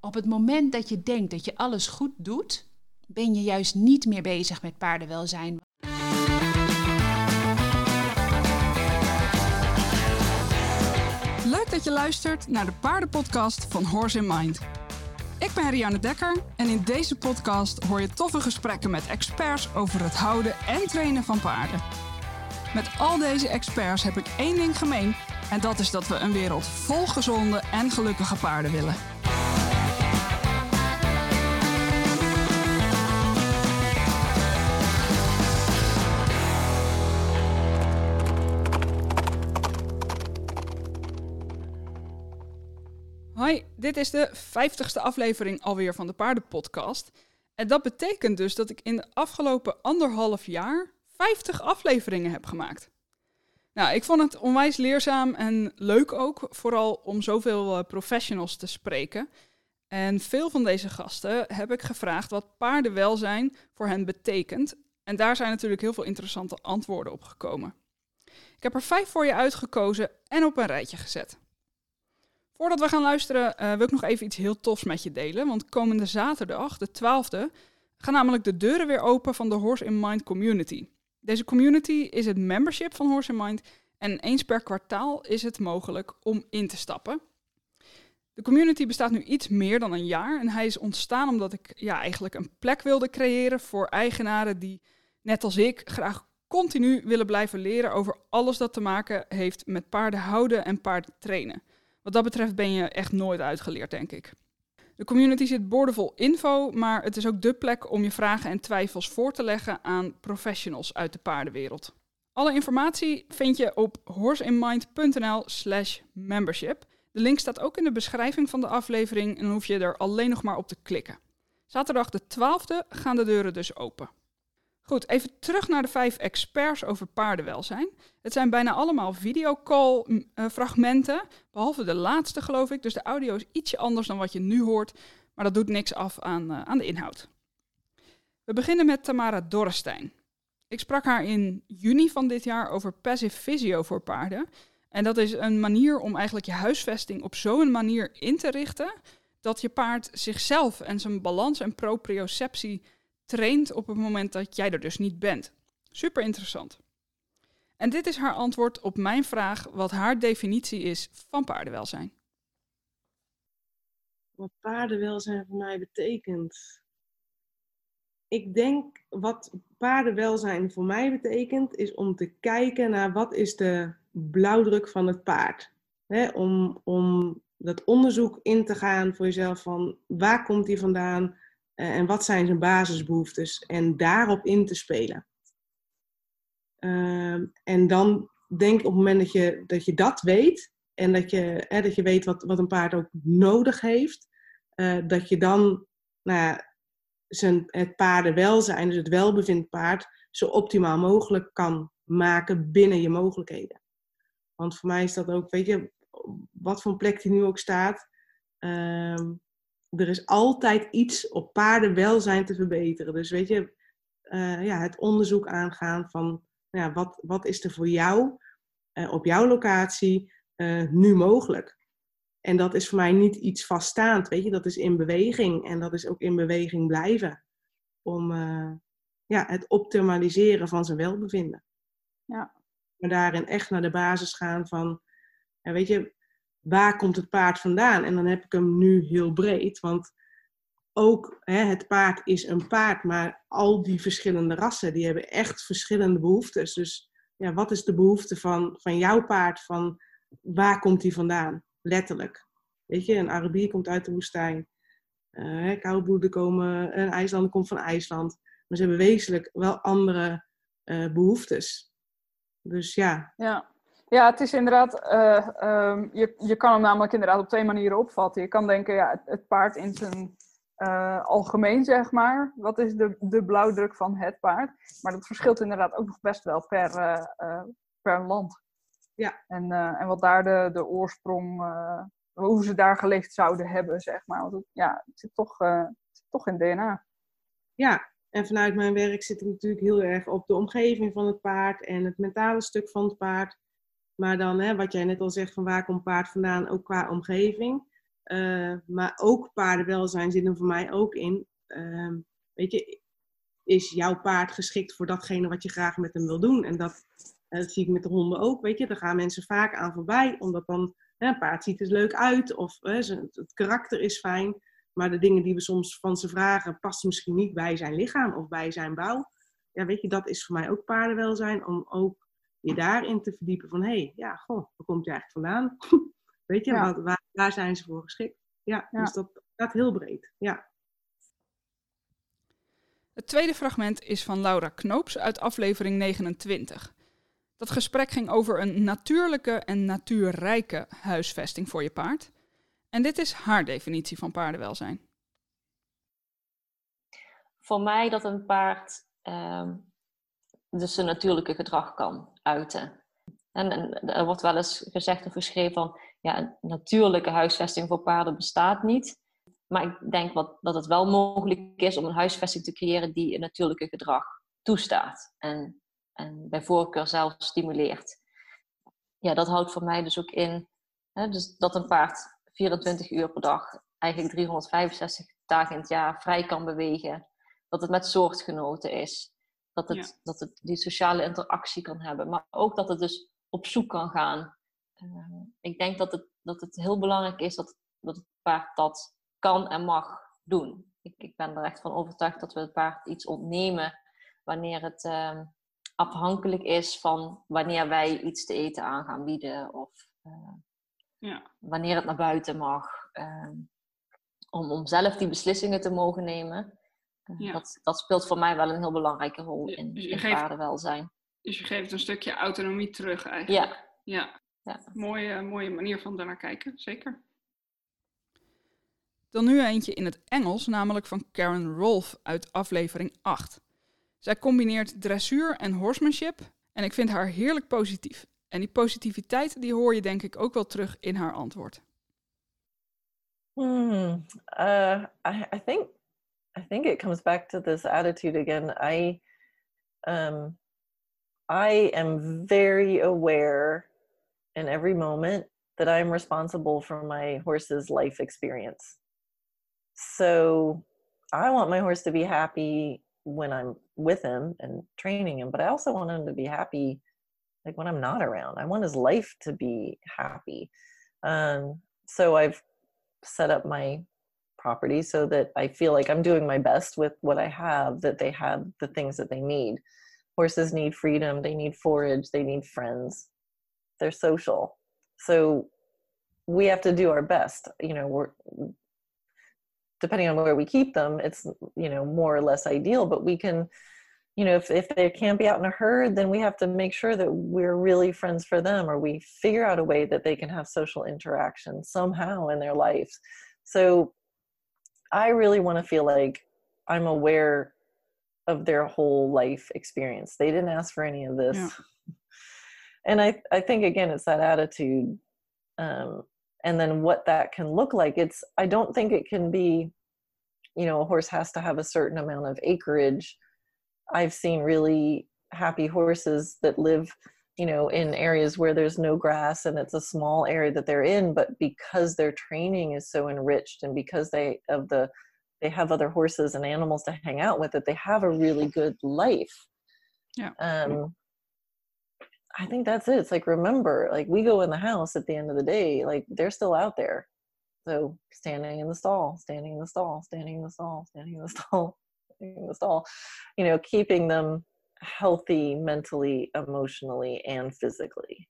op het moment dat je denkt dat je alles goed doet, ben je juist niet meer bezig met paardenwelzijn. Leuk dat je luistert naar de paardenpodcast van Horse in Mind. Ik ben Rianne Dekker en in deze podcast hoor je toffe gesprekken met experts over het houden en trainen van paarden. Met al deze experts heb ik één ding gemeen en dat is dat we een wereld vol gezonde en gelukkige paarden willen. Dit is de vijftigste aflevering alweer van de Paardenpodcast. En dat betekent dus dat ik in de afgelopen anderhalf jaar 50 afleveringen heb gemaakt. Nou, ik vond het onwijs leerzaam en leuk ook, vooral om zoveel uh, professionals te spreken. En veel van deze gasten heb ik gevraagd wat paardenwelzijn voor hen betekent. En daar zijn natuurlijk heel veel interessante antwoorden op gekomen. Ik heb er vijf voor je uitgekozen en op een rijtje gezet. Voordat we gaan luisteren, uh, wil ik nog even iets heel tofs met je delen. Want komende zaterdag, de 12e, gaan namelijk de deuren weer open van de Horse in Mind community. Deze community is het membership van Horse in Mind en eens per kwartaal is het mogelijk om in te stappen. De community bestaat nu iets meer dan een jaar en hij is ontstaan omdat ik ja, eigenlijk een plek wilde creëren voor eigenaren die, net als ik, graag continu willen blijven leren over alles dat te maken heeft met paarden houden en paarden trainen. Wat dat betreft ben je echt nooit uitgeleerd, denk ik. De community zit boordevol info, maar het is ook de plek om je vragen en twijfels voor te leggen aan professionals uit de paardenwereld. Alle informatie vind je op horseinmind.nl/slash membership. De link staat ook in de beschrijving van de aflevering en dan hoef je er alleen nog maar op te klikken. Zaterdag de 12e gaan de deuren dus open. Goed, even terug naar de vijf experts over paardenwelzijn. Het zijn bijna allemaal videocall-fragmenten, behalve de laatste geloof ik. Dus de audio is ietsje anders dan wat je nu hoort, maar dat doet niks af aan, uh, aan de inhoud. We beginnen met Tamara Dorrestein. Ik sprak haar in juni van dit jaar over passive physio voor paarden. En dat is een manier om eigenlijk je huisvesting op zo'n manier in te richten dat je paard zichzelf en zijn balans en proprioceptie traint op het moment dat jij er dus niet bent. Super interessant. En dit is haar antwoord op mijn vraag wat haar definitie is van paardenwelzijn. Wat paardenwelzijn voor mij betekent. Ik denk wat paardenwelzijn voor mij betekent, is om te kijken naar wat is de blauwdruk van het paard. He, om, om dat onderzoek in te gaan voor jezelf van waar komt die vandaan, en wat zijn zijn basisbehoeftes en daarop in te spelen. Ehm, en dan denk op het moment dat je dat, je dat weet en dat je, hè, dat je weet wat, wat een paard ook nodig heeft, uh, dat je dan nou zijn, het paardenwelzijn, dus het welbevind paard, zo optimaal mogelijk kan maken binnen je mogelijkheden. Want voor mij is dat ook, weet je, wat voor plek die nu ook staat, uh, er is altijd iets op paardenwelzijn te verbeteren. Dus weet je, uh, ja, het onderzoek aangaan van ja, wat, wat is er voor jou uh, op jouw locatie uh, nu mogelijk. En dat is voor mij niet iets vaststaand, weet je, dat is in beweging en dat is ook in beweging blijven. Om ja, het optimaliseren van zijn welbevinden. Ja. Maar daarin echt naar de basis gaan van, ja, weet je, waar komt het paard vandaan? En dan heb ik hem nu heel breed, want ook hè, het paard is een paard, maar al die verschillende rassen, die hebben echt verschillende behoeftes. Dus ja, wat is de behoefte van, van jouw paard? Van waar komt die vandaan? Letterlijk. Weet je, een Arabier komt uit de woestijn. Uh, koudbloeden komen, een IJslander komt van IJsland. Maar ze hebben wezenlijk wel andere uh, behoeftes. Dus ja. Ja, ja, het is inderdaad, uh, um, je, je kan hem namelijk inderdaad op twee manieren opvatten. Je kan denken, ja, het, het paard in zijn uh, algemeen, zeg maar. Wat is de, de blauwdruk van het paard? Maar dat verschilt inderdaad ook nog best wel per, uh, per land. Ja. En, en wat daar de, de oorsprong, hoe ze daar geleefd zouden hebben, zeg maar. Want het, ja, het zit toch, het zit toch in DNA. Ja, en vanuit mijn werk zit ik natuurlijk heel erg op de omgeving van het paard en het mentale stuk van het paard. Maar dan, hè, wat jij net al zegt, van waar komt paard vandaan, ook qua omgeving. Uh, maar ook paardenwelzijn zit er voor mij ook in. Uh, weet je, is jouw paard geschikt voor datgene wat je graag met hem wil doen? En dat, uh, dat zie ik met de honden ook, weet je. Daar gaan mensen vaak aan voorbij, omdat dan een paard ziet er leuk uit of het karakter is fijn. Maar de dingen die we soms van ze vragen, passen misschien niet bij zijn lichaam of bij zijn bouw. Ja, weet je, dat is voor mij ook paardenwelzijn. Om ook je daarin te verdiepen van, hé, hey, ja, goh, waar komt hij eigenlijk vandaan? weet je, ja. waar, waar, zijn ze voor geschikt? Ja, ja. dus dat gaat heel breed, ja. Het tweede fragment is van Laura Knoops uit aflevering 29. Dat gesprek ging over een natuurlijke en natuurrijke huisvesting voor je paard. En dit is haar definitie van paardenwelzijn. Voor mij dat een paard uh, dus zijn natuurlijke gedrag kan uiten. En, er wordt wel eens gezegd of geschreven van ja, een natuurlijke huisvesting voor paarden bestaat niet. Maar ik denk wat, dat het wel mogelijk is om een huisvesting te creëren die een natuurlijke gedrag toestaat. En, en bij voorkeur zelf stimuleert. Ja, dat houdt voor mij dus ook in hè, dus dat een paard 24 uur per dag, eigenlijk 365 dagen in het jaar vrij kan bewegen. Dat het met soortgenoten is. Dat het, dat het die sociale interactie kan hebben. Maar ook dat het dus op zoek kan gaan. Uh, ik denk dat het, dat het heel belangrijk is dat, dat het paard dat kan en mag doen. Ik, ik ben er echt van overtuigd dat we het paard iets ontnemen wanneer het uh, afhankelijk is van wanneer wij iets te eten aan gaan bieden. Of uh, ja. wanneer het naar buiten mag. Ehm, om, om zelf die beslissingen te mogen nemen. Uh, dat, dat speelt voor mij wel een heel belangrijke rol in, dus in geeft, paardenwelzijn. Dus je geeft een stukje autonomie terug eigenlijk. Ja. Ja. ja. Mooie, mooie manier van daarnaar kijken, zeker. Dan nu eentje in het Engels, namelijk van Karen Rolf uit aflevering 8. Zij combineert dressuur en horsemanship en ik vind haar heerlijk positief. En die positiviteit die hoor je denk ik ook wel terug in haar antwoord. Hmm. Uh, I, I think I think it comes back to this attitude again. I um, I am very aware in every moment that I'm responsible for my horse's life experience. So I want my horse to be happy when I'm with him and training him, but I also want him to be happy like when I'm not around. I want his life to be happy. Um, so I've set up my property so that I feel like I'm doing my best with what I have, that they have the things that they need. Horses need freedom, they need forage, they need friends, they're social. So we have to do our best. You know, we're depending on where we keep them, it's you know more or less ideal, but we can you know, if, if they can't be out in a herd, then we have to make sure that we're really friends for them or we figure out a way that they can have social interaction somehow in their lives. So I really want to feel like I'm aware of their whole life experience. They didn't ask for any of this. Yeah. And I, I think, again, it's that attitude. Um, and then what that can look like. It's, I don't think it can be, you know, a horse has to have a certain amount of acreage I've seen really happy horses that live, you know, in areas where there's no grass and it's a small area that they're in, but because their training is so enriched and because they of the they have other horses and animals to hang out with that they have a really good life. Yeah. Um I think that's it. It's like remember, like we go in the house at the end of the day, like they're still out there. So standing in the stall, standing in the stall, standing in the stall, standing in the stall. It's all, you know, keeping them healthy mentally, emotionally and physically.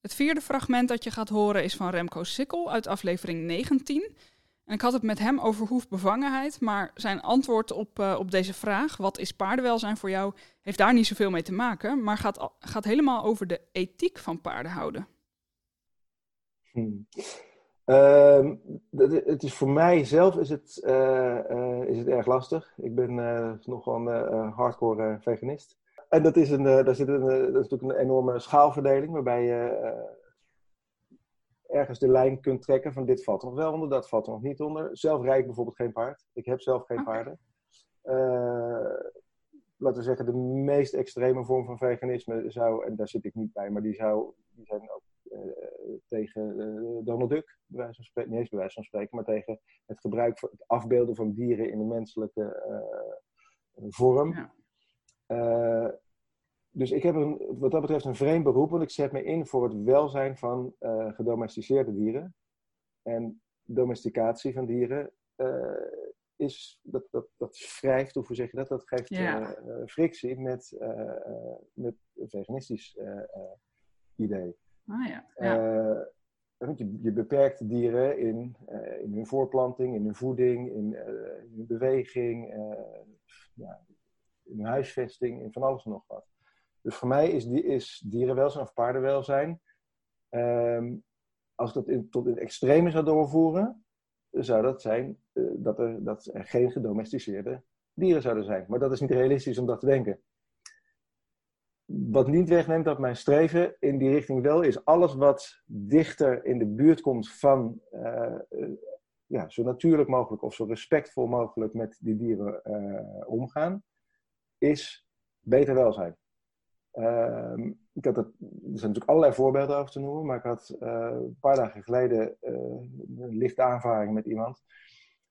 Het vierde fragment dat je gaat horen is van Remco Sikkel uit aflevering 19. En ik had het met hem over hoefbevangenheid, maar zijn antwoord op, uh, op deze vraag, wat is paardenwelzijn voor jou, heeft daar niet zoveel mee te maken, maar gaat, gaat helemaal over de ethiek van paarden houden. Hmm. Uh, het is voor mij zelf is het, uh, uh, is het erg lastig. Ik ben uh, nogal een hardcore veganist. En dat is, een, daar zit een, dat is natuurlijk een enorme schaalverdeling, waarbij je ergens de lijn kunt trekken van dit valt er nog wel onder, dat valt er nog niet onder. Zelf rijd ik bijvoorbeeld geen paard. Ik heb zelf geen okay. paarden. laten we zeggen, de meest extreme vorm van veganisme zou, en daar zit ik niet bij, maar die, zou, die zijn ook tegen Donald Duck, bij wijze van spreken, niet eens bij wijze van spreken, maar tegen het gebruik van het afbeelden van dieren in de menselijke vorm. Ja. dus ik heb een, wat dat betreft een vreemd beroep, want ik zet me in voor het welzijn van gedomesticeerde dieren. En domesticatie van dieren is, dat, dat, dat wrijft, hoe zeg je dat? Dat geeft ja. frictie met, met een veganistisch idee. Ah, ja. ja. je, je beperkt dieren in, in hun voorplanting, in hun voeding, in, in hun beweging, ja, in hun huisvesting, in van alles en nog wat. Dus voor mij is, die, is dierenwelzijn of paardenwelzijn, um, als ik dat tot in het extreme zou doorvoeren, zou dat zijn dat, er, dat er geen gedomesticeerde dieren zouden zijn. Maar dat is niet realistisch om dat te denken. Wat niet wegneemt dat mijn streven in die richting wel is alles wat dichter in de buurt komt van uh, uh, ja, zo natuurlijk mogelijk of zo respectvol mogelijk met die dieren omgaan, is beter welzijn. Ehm, ik had het, er zijn natuurlijk allerlei voorbeelden over te noemen, maar ik had uh, een paar dagen geleden uh, een lichte aanvaring met iemand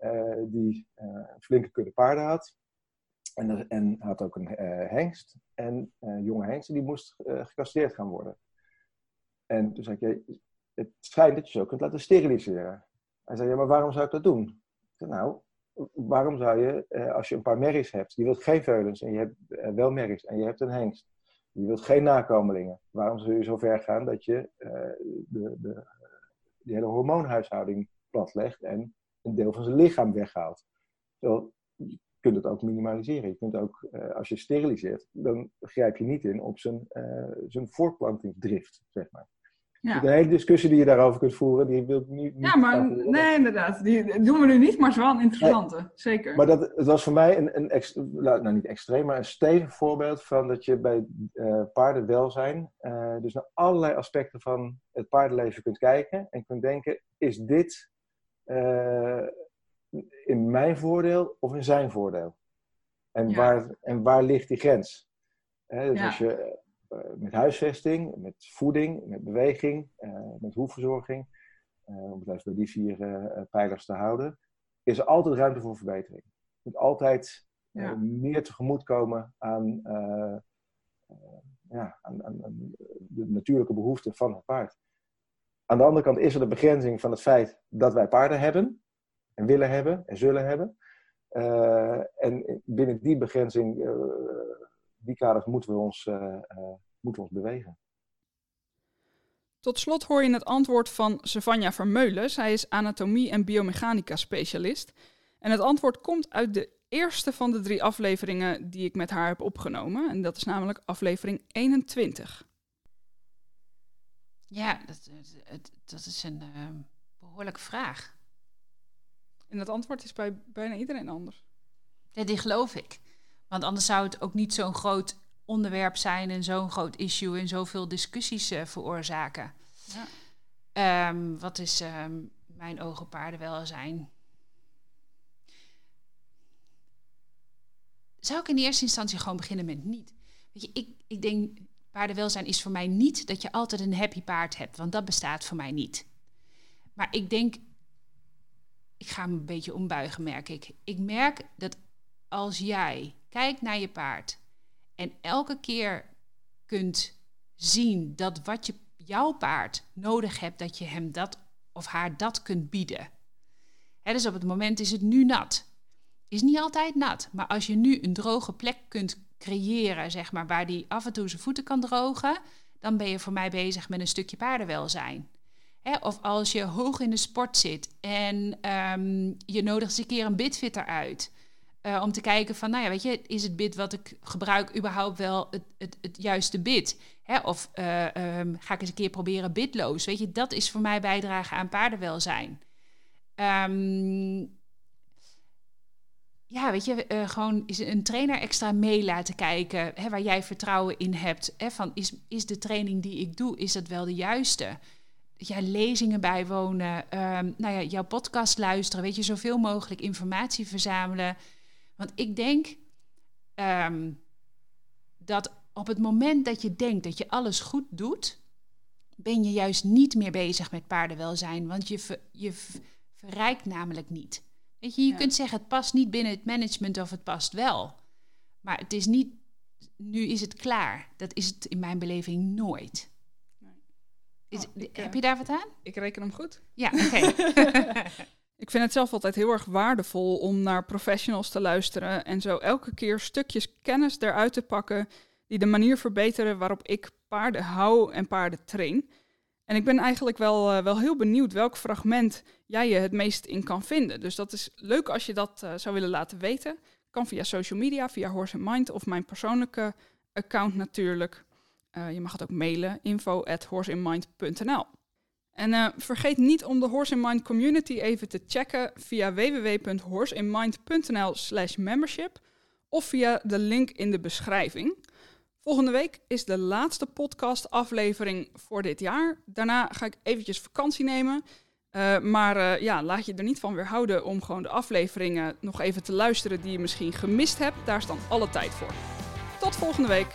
uh, die flinke kudde paarden had. En, en had ook een hengst. En jonge hengst, die moest gecastreerd gaan worden. En toen zei ik, het schijnt dat je zo kunt laten steriliseren. Hij zei, ja, maar waarom zou ik dat doen? Ik nou, waarom zou je, als je een paar merries hebt, je wilt geen veulens en je hebt wel merries en je hebt een hengst je wilt geen nakomelingen. Waarom zul je zo ver gaan dat je de, de, die hele hormoonhuishouding platlegt en een deel van zijn lichaam weghaalt? Zo, kunt het ook minimaliseren. Je kunt ook, uh, als je steriliseert, dan grijp je niet in op zijn, uh, zijn voortplantingsdrift, zeg maar. Ja. De hele discussie die je daarover kunt voeren, die wil ik niet. ja, maar nee, inderdaad. Die doen we nu niet, maar het is wel een interessante. Zeker. Maar dat, het was voor mij een, een ex, nou, nou niet extreem, maar een stevig voorbeeld van dat je bij uh, paardenwelzijn, dus naar allerlei aspecten van het paardenleven kunt kijken en kunt denken: is dit in mijn voordeel of in zijn voordeel? En, ja. waar, en waar ligt die grens? dus ja. als je eh, met huisvesting, met voeding, met beweging, eh, met hoefverzorging, eh, om het even bij die vier pijlers te houden, is er altijd ruimte voor verbetering. Je moet altijd ja. meer tegemoetkomen aan, ja, aan, aan, aan, de natuurlijke behoeften van het paard. Aan de andere kant is er de begrenzing van het feit dat wij paarden hebben, en willen hebben, en zullen hebben. Uh, en binnen die begrenzing uh, die kaders moeten we ons, uh, uh, moeten we ons bewegen. Tot slot hoor je het antwoord van Savanja Vermeulen. Zij is anatomie- en biomechanica specialist. En het antwoord komt uit de eerste van de drie afleveringen die ik met haar heb opgenomen. En dat is namelijk aflevering 21. Ja, dat, dat is een uh, behoorlijke vraag. En het antwoord is bij bijna iedereen anders. Ja, die geloof ik. Want anders zou het ook niet zo'n groot onderwerp zijn en zo'n groot issue en zoveel discussies uh, veroorzaken. Ja. Um, wat is um, mijn ogen paardenwelzijn? Zou ik in eerste instantie gewoon beginnen met niet? Weet je, ik, ik denk, paardenwelzijn is voor mij niet dat je altijd een happy paard hebt, want dat bestaat voor mij niet. Maar ik denk, ik ga me een beetje ombuigen, merk ik. Ik merk dat als jij kijkt naar je paard en elke keer kunt zien dat wat je, jouw paard nodig hebt, dat je hem dat of haar dat kunt bieden. He, dus op het moment is het nu nat. Is niet altijd nat, maar als je nu een droge plek kunt creëren, zeg maar, waar die af en toe zijn voeten kan drogen, dan ben je voor mij bezig met een stukje paardenwelzijn. He, of als je hoog in de sport zit en um, je nodigt eens een keer een bitfitter uit. Uh, om te kijken van, nou ja, weet je, is het bid wat ik gebruik überhaupt wel het, het, het juiste bid? Hè? Of uh, um, ga ik eens een keer proberen bidloos? Weet je, dat is voor mij bijdragen aan paardenwelzijn. Um, ja, weet je, uh, gewoon is een trainer extra mee laten kijken, hè, waar jij vertrouwen in hebt. Hè, van is, is de training die ik doe, is dat wel de juiste? Ja, lezingen bijwonen, um, nou ja, jouw podcast luisteren, weet je, zoveel mogelijk informatie verzamelen. Want ik denk um, dat op het moment dat je denkt dat je alles goed doet, ben je juist niet meer bezig met paardenwelzijn. Want je, ver, je verrijkt namelijk niet. Weet je, je Ja. kunt zeggen het past niet binnen het management of het past wel. Maar het is niet, nu is het klaar. Dat is het in mijn beleving nooit. Is, Oh, ik, eh, heb je daar wat aan? Ik reken hem goed. Ja, oké. Ik vind het zelf altijd heel erg waardevol om naar professionals te luisteren en zo elke keer stukjes kennis eruit te pakken die de manier verbeteren waarop ik paarden hou en paarden train. En ik ben eigenlijk wel, eh, wel heel benieuwd welk fragment jij je het meest in kan vinden. Dus dat is leuk als je dat eh, zou willen laten weten. Kan via social media, via Horse and Mind of mijn persoonlijke account natuurlijk. Eh, je mag het ook mailen, info at. En eh, vergeet niet om de Horse in Mind community even te checken via www.horseinmind.nl slash membership of via de link in de beschrijving. Volgende week is de laatste podcast aflevering voor dit jaar. Daarna ga ik eventjes vakantie nemen. Eh, maar ja, laat je er niet van weerhouden om gewoon de afleveringen nog even te luisteren die je misschien gemist hebt. Daar is dan alle tijd voor. Tot volgende week.